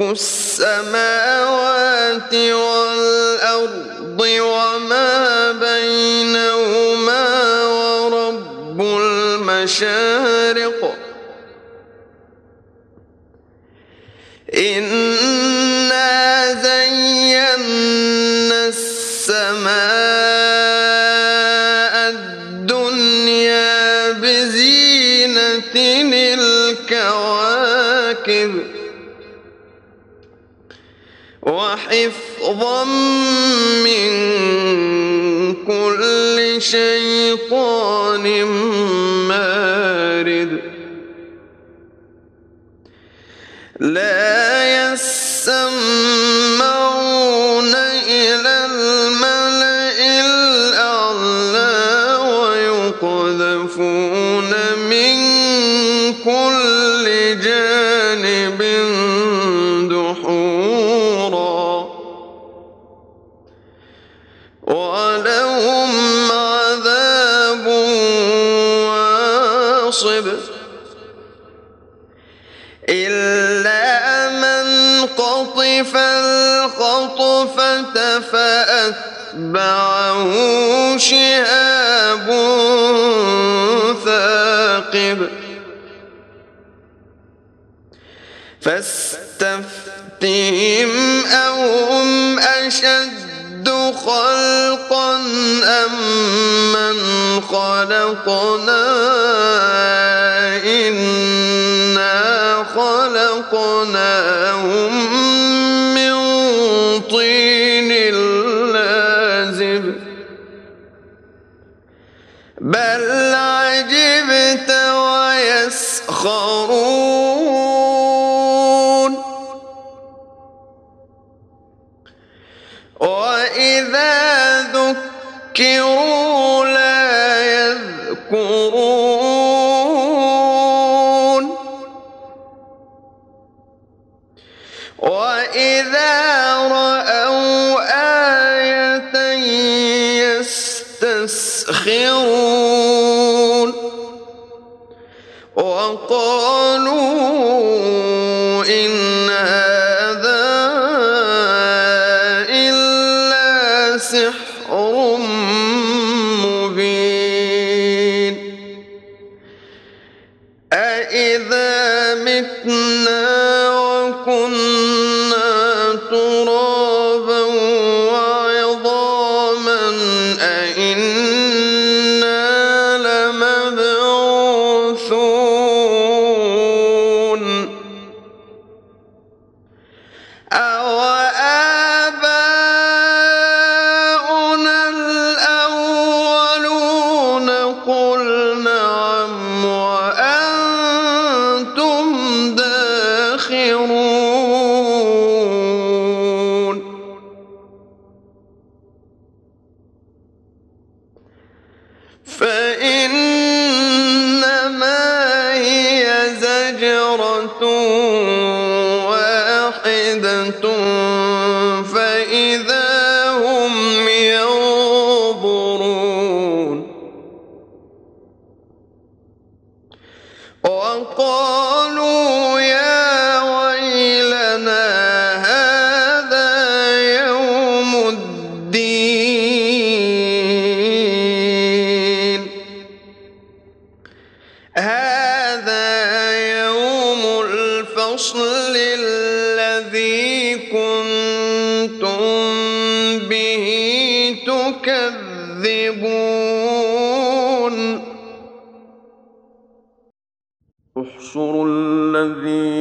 رب السماوات والأرض وما بينهما ورب المشارق وحفظا من كل شيطان مارد شهاب ثاقب. فاستفتهم أهم أشد خلقا أم من خلقنا؟ إنا خلقناهم بل عجبت ويسخرون. وإذا ذكروا لا يذكرون. وإذا رأوا آية يستسخرون. كنتم به تكذبون. احشروا الذين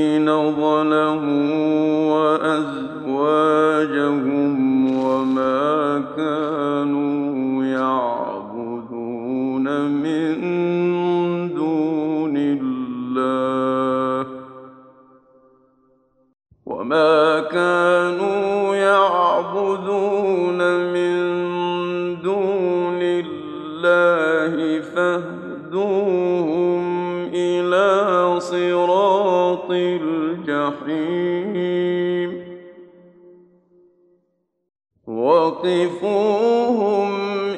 وقفوهم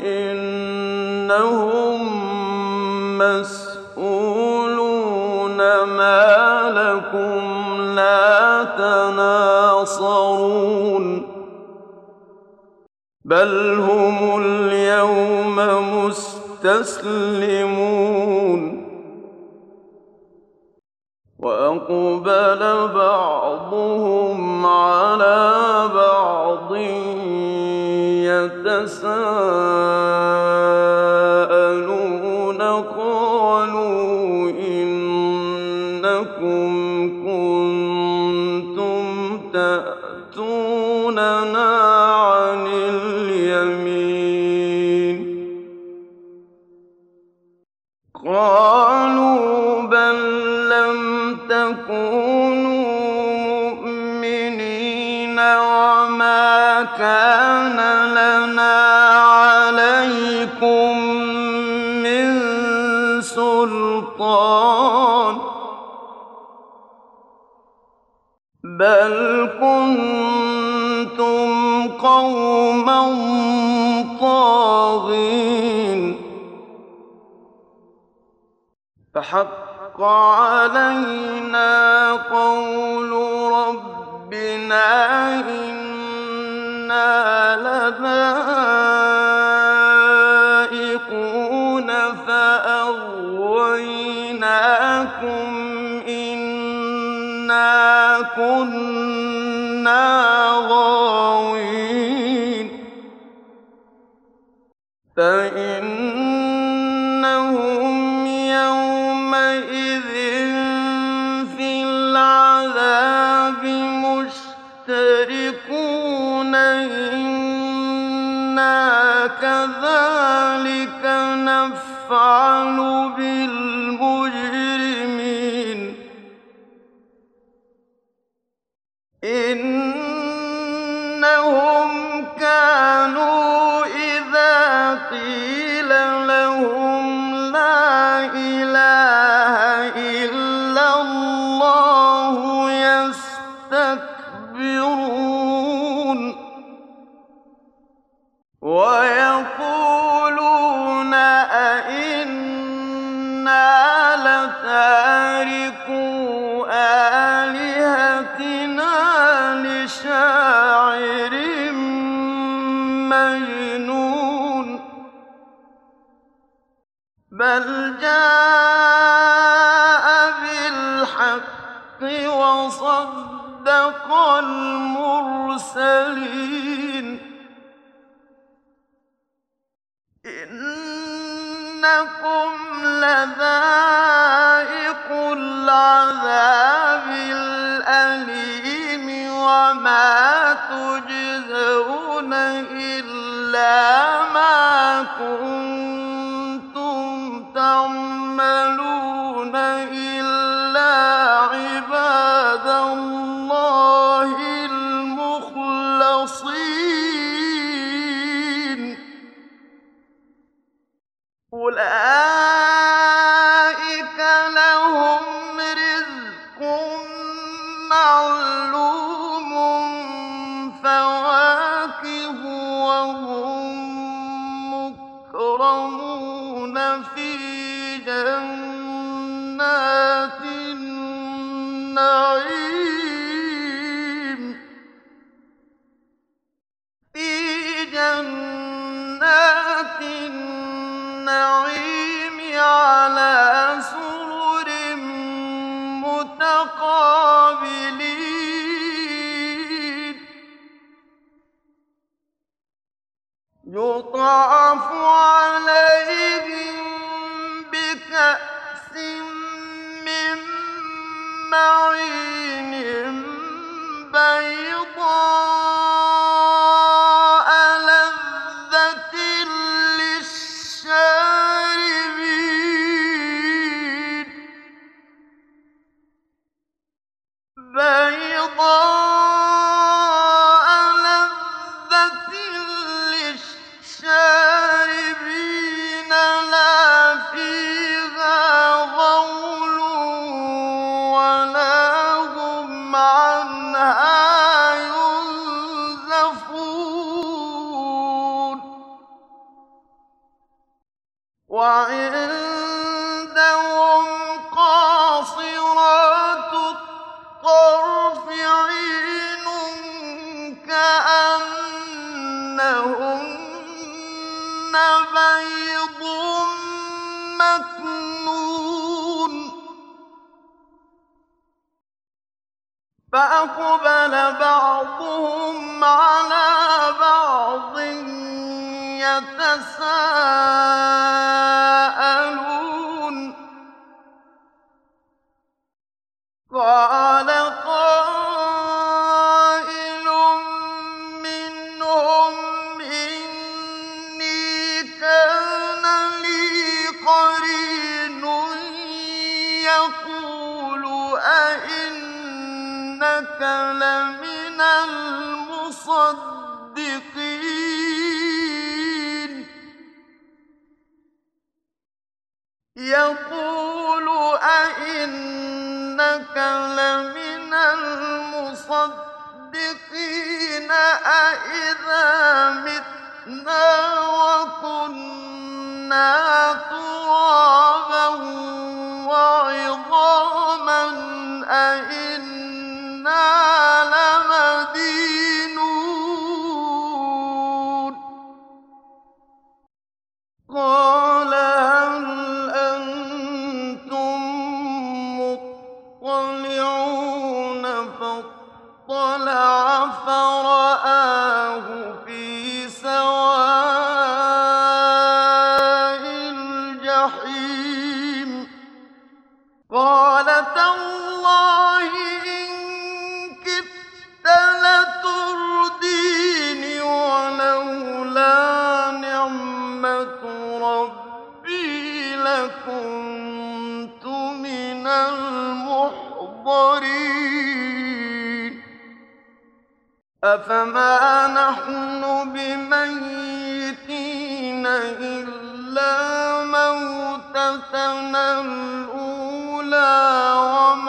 إنهم مسؤولون ما لكم لا تناصرون بل هم اليوم مستسلمون وأقبل بعضهم يتساءلون سلطان بل كنتم قوما طاغين. فحق علينا قول ربنا إنا لذائقون كنا غاوين. فإنهم يومئذ في العذاب مشتركون. إنا كذلك نفعل بل جاء بالحق وصدق المرسلين إنكم لذائق العذاب الأليم وما تجزون إلا ما كنتم مكرمون في جنات النعيم أنهار يقول أئنك لمن المصدقين أئذا متنا وكنا ترابا وعظاما أئنا أفما نحن بميتين إلا موتتنا الأولى وما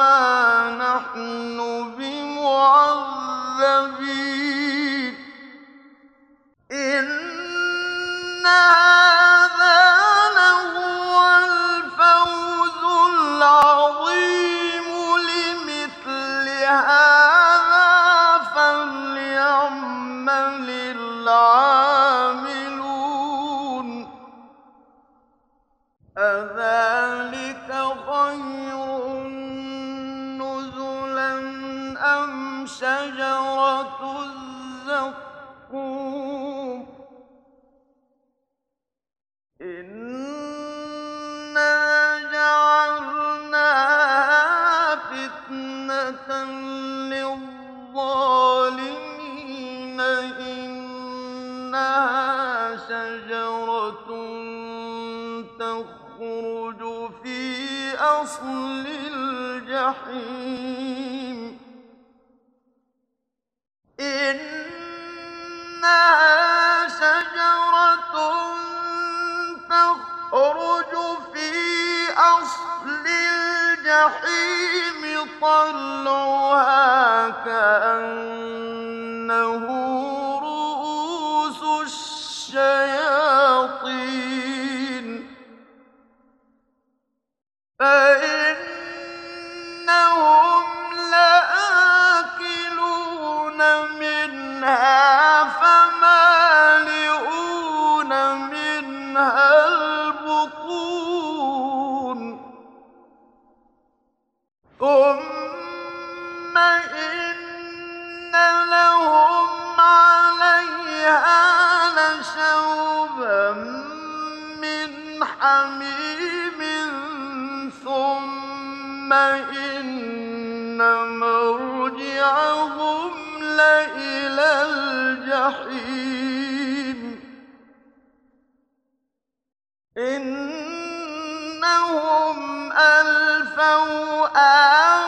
وَصْلِ الْجَحِيمِ. إِنَّهَا شَجَرَةٌ تَخْرُجُ فِي أَصْلِ الْجَحِيمِ طَلْعُهَا كَأَنَّهُ حميم ثم إن مرجعهم لإلى الجحيم. إنهم ألفوا آباءهم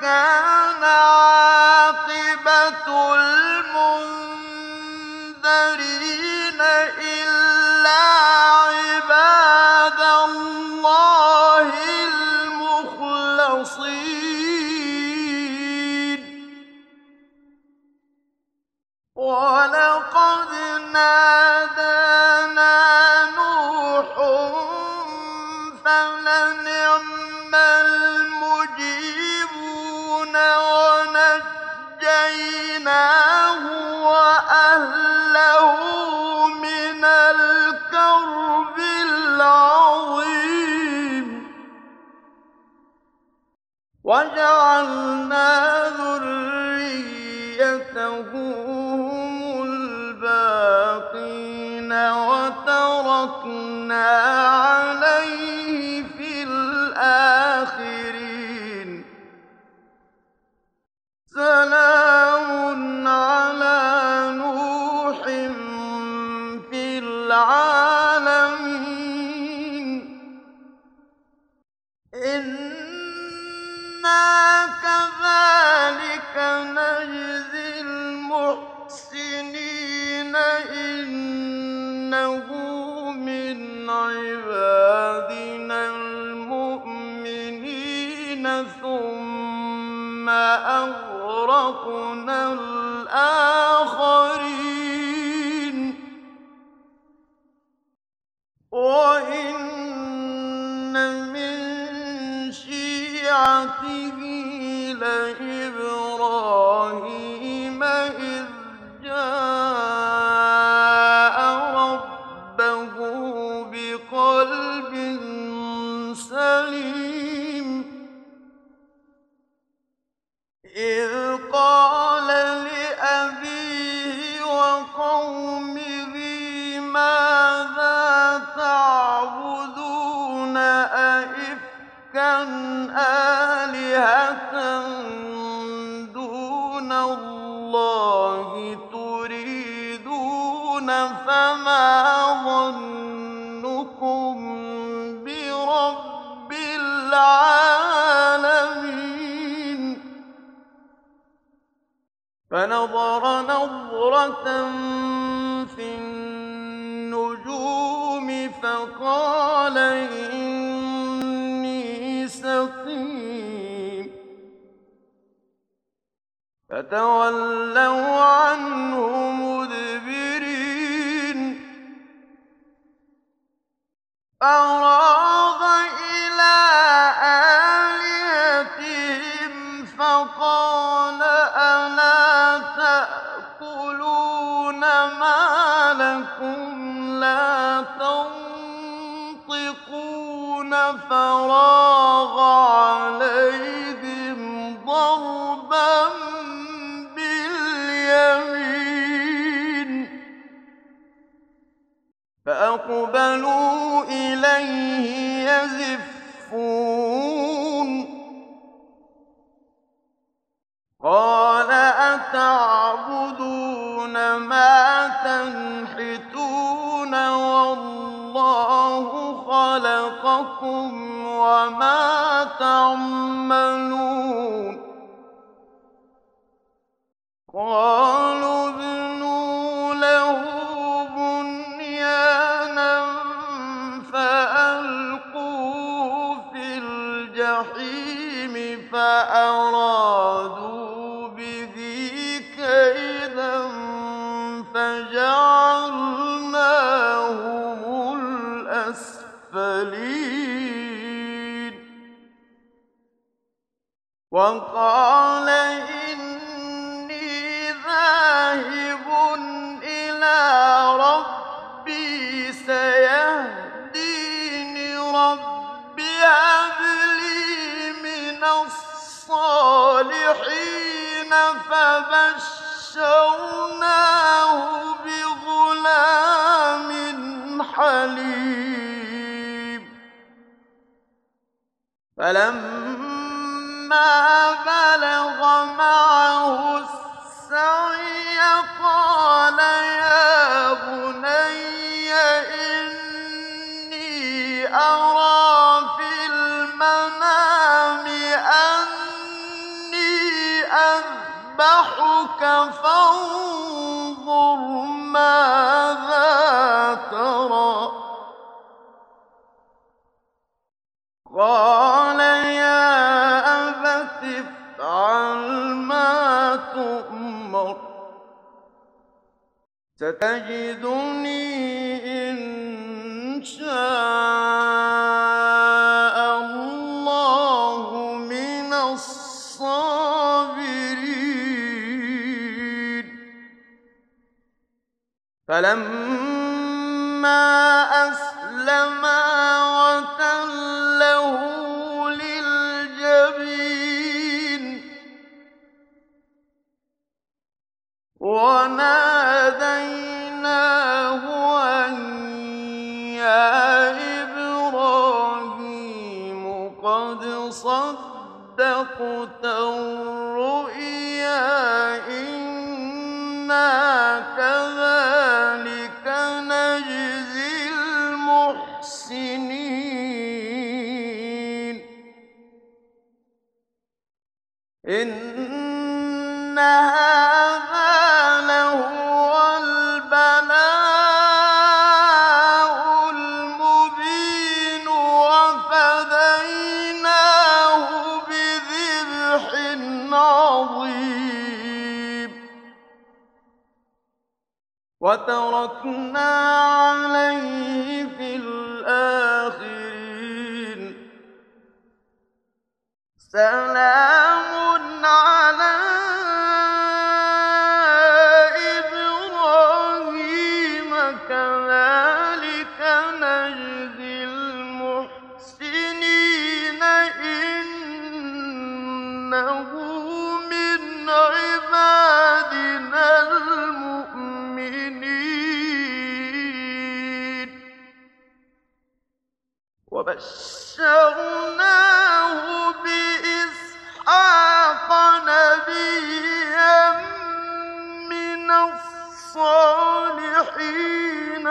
كَانَ عَاقِبَةُ الْمُنذَرِينَ إِلَّا عِبَادَ اللَّهِ الْمُخْلَصِينَ. وَلَقَدْ وَجَعَلْنَا فَنَظَرَ نَظْرَةً فِي النُّجُومِ فَقَالَ إِنِّي سَقِيمٌ. فَتَوَلَّوْا عَنْهُ مُدْبِرِينَ. فَرَاغَ لَكُمْ لَا تَنطِقُونَ فَرَاغَ عَلَيْهِمْ ضَرْبًا بِالْيَمِينِ فَأَقْبَلُوا تَعْمَلُونَ. قَالُوا وَقَالَ إِنِّي ذَاهِبٌ إِلَىٰ رَبِّي سَيَهْدِينِ رَبِّ هَبْ لِي مِنَ الصَّالِحِينَ فَبَشَّرْنَاهُ بِغُلَامٍ حَلِيمٍ. فَلَمَّا بلغ معه السعي قال تقتل رؤيا وبشرناه بإسحاق نبيا من الصالحين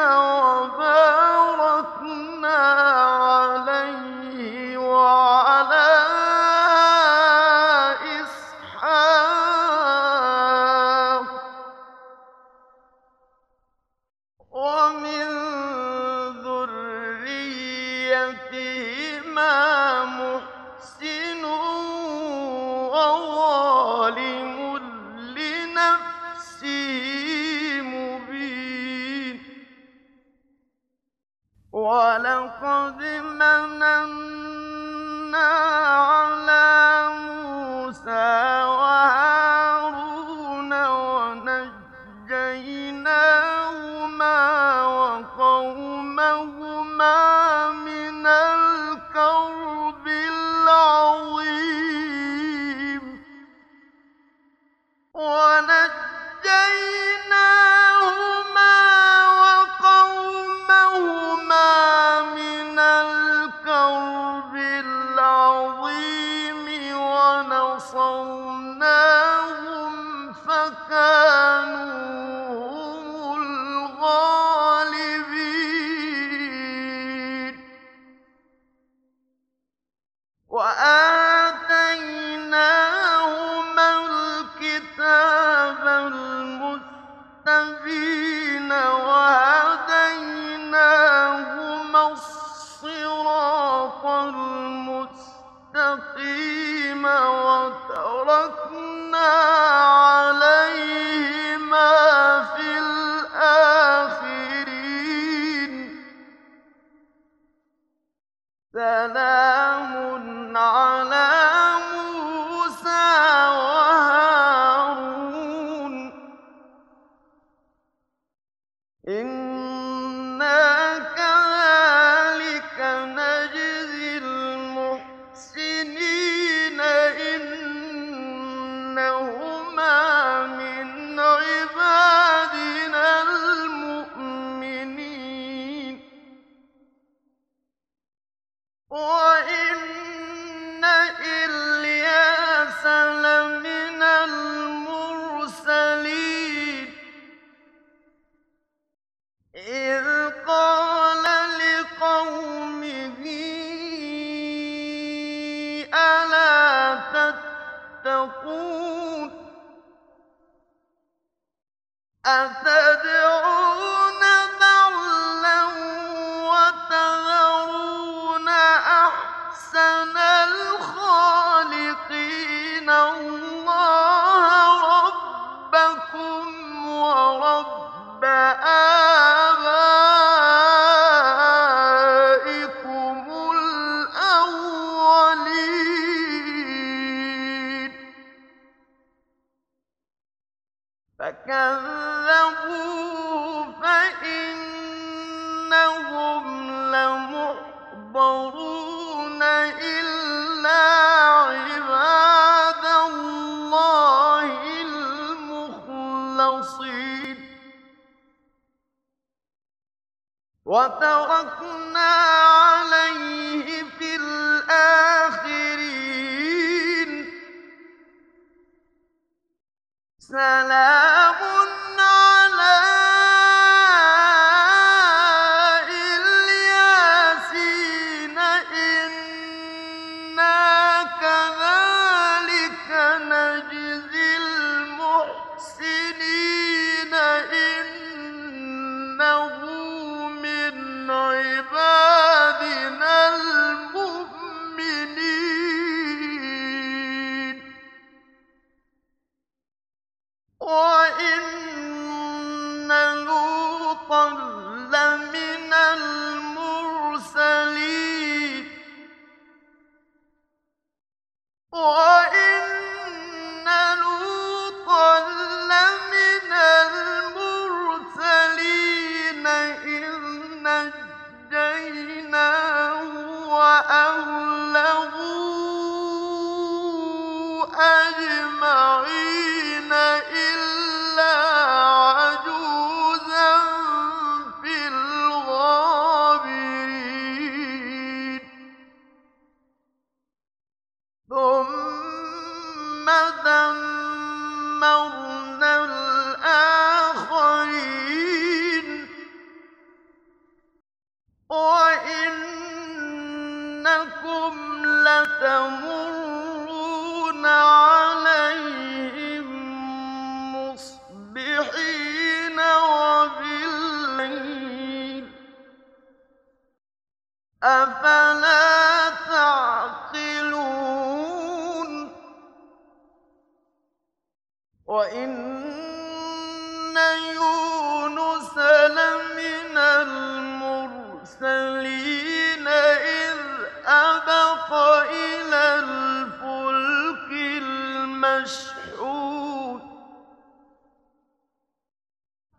我 فإنهم لمحضرون إلا عباد الله المخلصين. وتركنا عليه سلام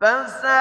分散。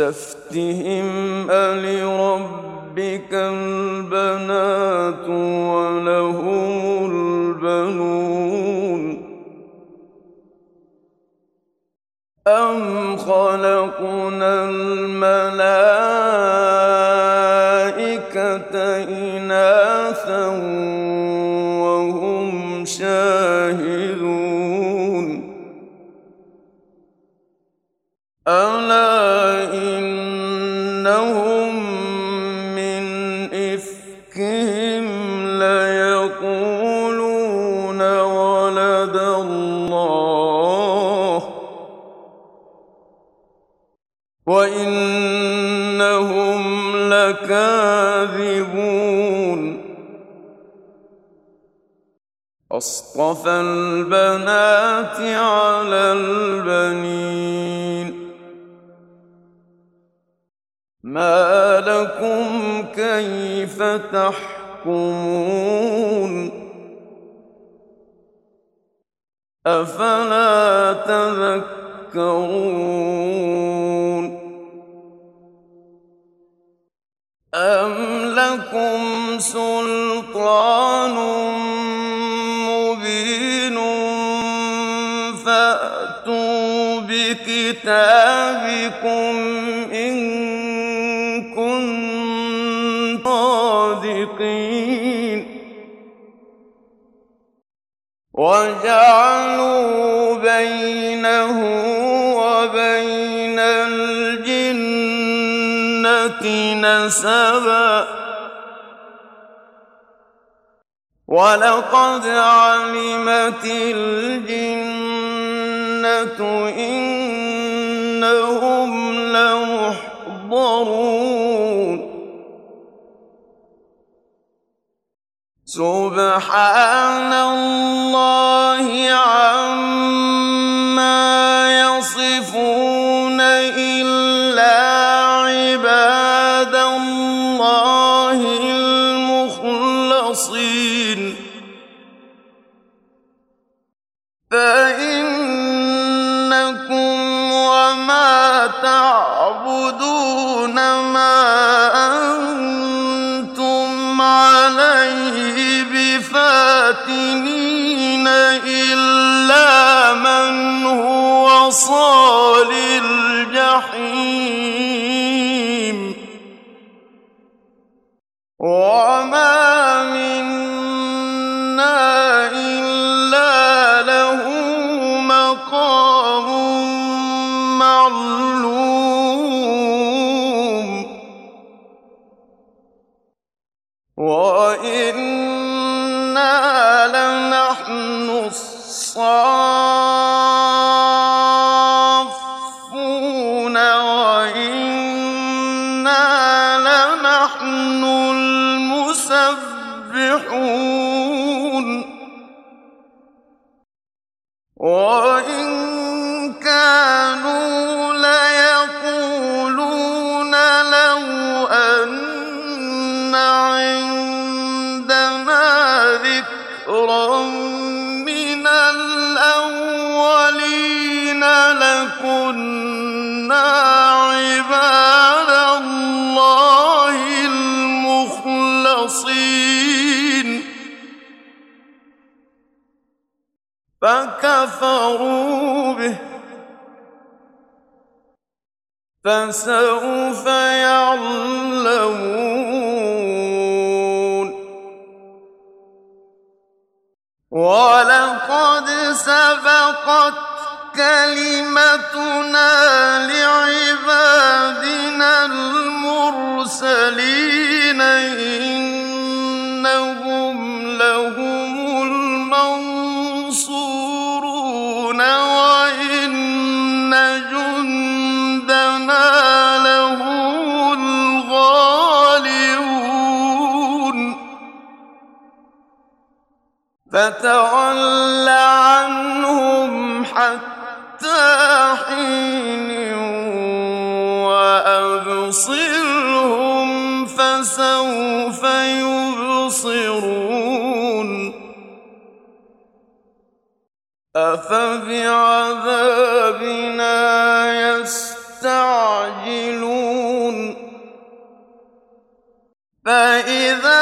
فاستفتهم إنهم من إفكهم ليقولون ولد الله وإنهم لكاذبون أصطفى البنات على البنين لكم كيف تحكمون؟ أفلا تذكرون؟ أم لكم سلطان مبين فأتوا بكتابكم صادقين وجعلوا بينه وبين الجنة نسبا. ولقد علمت الجنة إنهم لمحضرون. سبحان الله عما صال الجحيم. وما فكفروا به. فسوف يعلمون. ولقد سبقت كلمتنا لعبادنا المرسلين فتول عنهم حتى حين وأبصرهم فسوف يبصرون. أفبعذابنا يستعجلون؟ فإذا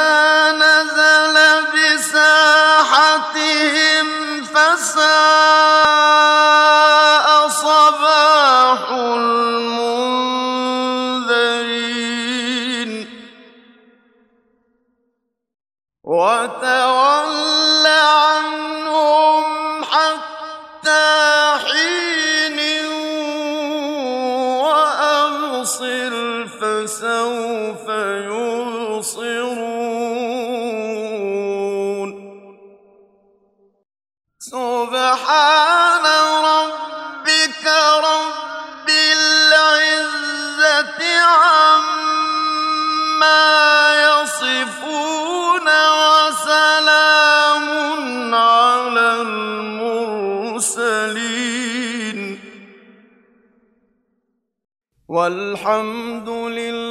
والحمد لله